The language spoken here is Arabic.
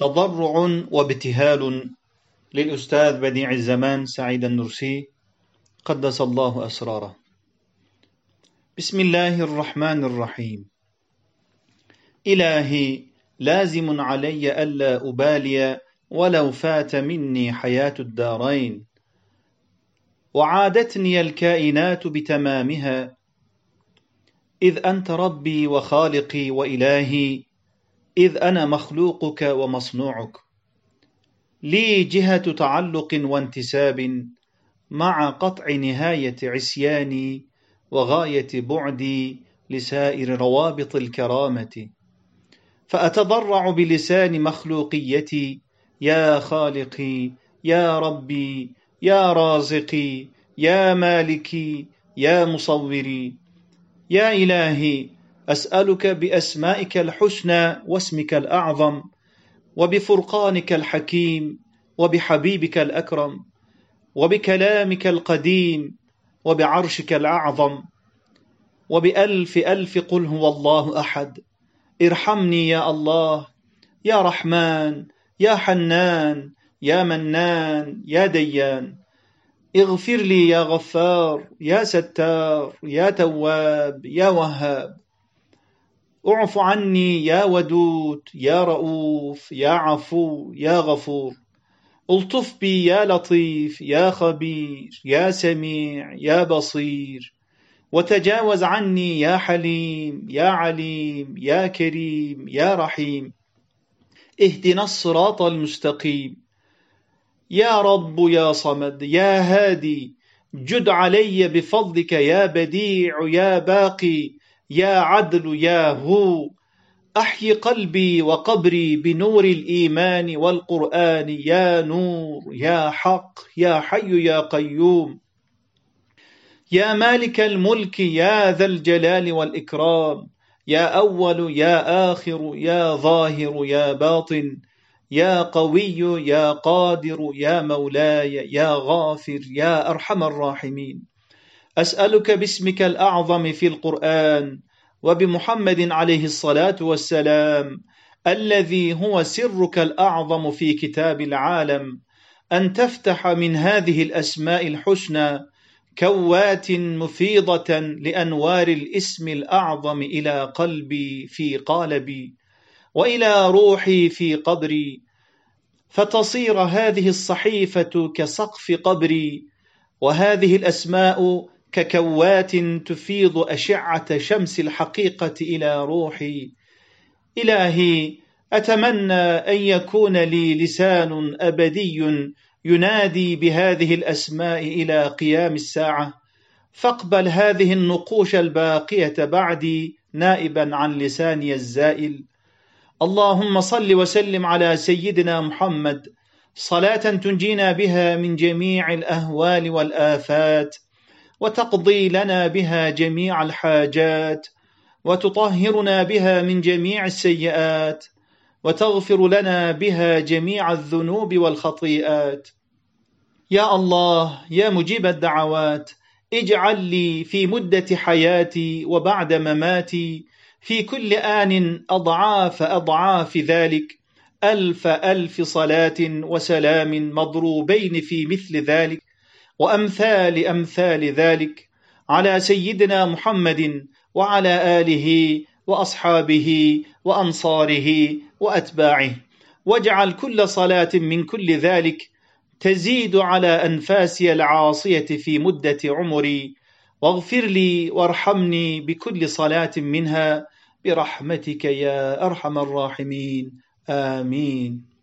تضرع وابتهال للأستاذ بديع الزمان سعيد النرسي قدس الله أسراره. بسم الله الرحمن الرحيم. إلهي لازم علي ألا أبالي ولو فات مني حياة الدارين. وعادتني الكائنات بتمامها. إذ أنت ربي وخالقي وإلهي إذ أنا مخلوقك ومصنوعك. لي جهة تعلق وانتساب مع قطع نهاية عصياني وغاية بعدي لسائر روابط الكرامة. فأتضرع بلسان مخلوقيتي يا خالقي يا ربي يا رازقي يا مالكي يا مصوري يا إلهي أسألك بأسمائك الحسنى واسمك الأعظم وبفرقانك الحكيم وبحبيبك الأكرم وبكلامك القديم وبعرشك الأعظم. وبألف ألف قل هو الله أحد. ارحمني يا الله يا رحمن يا حنان يا منان يا ديان. اغفر لي يا غفار يا ستار يا تواب يا وهاب. اعف عني يا ودود يا رؤوف يا عفو يا غفور. الطف بي يا لطيف يا خبير يا سميع يا بصير. وتجاوز عني يا حليم يا عليم يا كريم يا رحيم. اهدنا الصراط المستقيم. يا رب يا صمد يا هادي جد علي بفضلك يا بديع يا باقي. يا عدل يا هو أحي قلبي وقبري بنور الإيمان والقرآن يا نور يا حق يا حي يا قيوم. يا مالك الملك يا ذا الجلال والإكرام. يا أول يا آخر يا ظاهر يا باطن. يا قوي يا قادر يا مولاي يا غافر يا أرحم الراحمين. أسألك باسمك الأعظم في القرآن وبمحمد عليه الصلاة والسلام الذي هو سرك الأعظم في كتاب العالم أن تفتح من هذه الأسماء الحسنى كوات مفيضة لأنوار الاسم الأعظم إلى قلبي في قالبي وإلى روحي في قبري فتصير هذه الصحيفة كسقف قبري وهذه الأسماء ككوات تفيض أشعة شمس الحقيقة إلى روحي. إلهي أتمنى أن يكون لي لسان أبدي ينادي بهذه الأسماء إلى قيام الساعة. فاقبل هذه النقوش الباقية بعدي نائبا عن لساني الزائل. اللهم صل وسلم على سيدنا محمد. صلاة تنجينا بها من جميع الأهوال والآفات. وتقضي لنا بها جميع الحاجات وتطهرنا بها من جميع السيئات وتغفر لنا بها جميع الذنوب والخطيئات. يا الله يا مجيب الدعوات اجعل لي في مدة حياتي وبعد مماتي في كل آن أضعاف أضعاف ذلك ألف ألف صلاة وسلام مضروبين في مثل ذلك. وأمثال أمثال ذلك على سيدنا محمد وعلى آله وأصحابه وأنصاره وأتباعه. واجعل كل صلاة من كل ذلك تزيد على أنفاسي العاصية في مدة عمري. واغفر لي وارحمني بكل صلاة منها برحمتك يا أرحم الراحمين. آمين.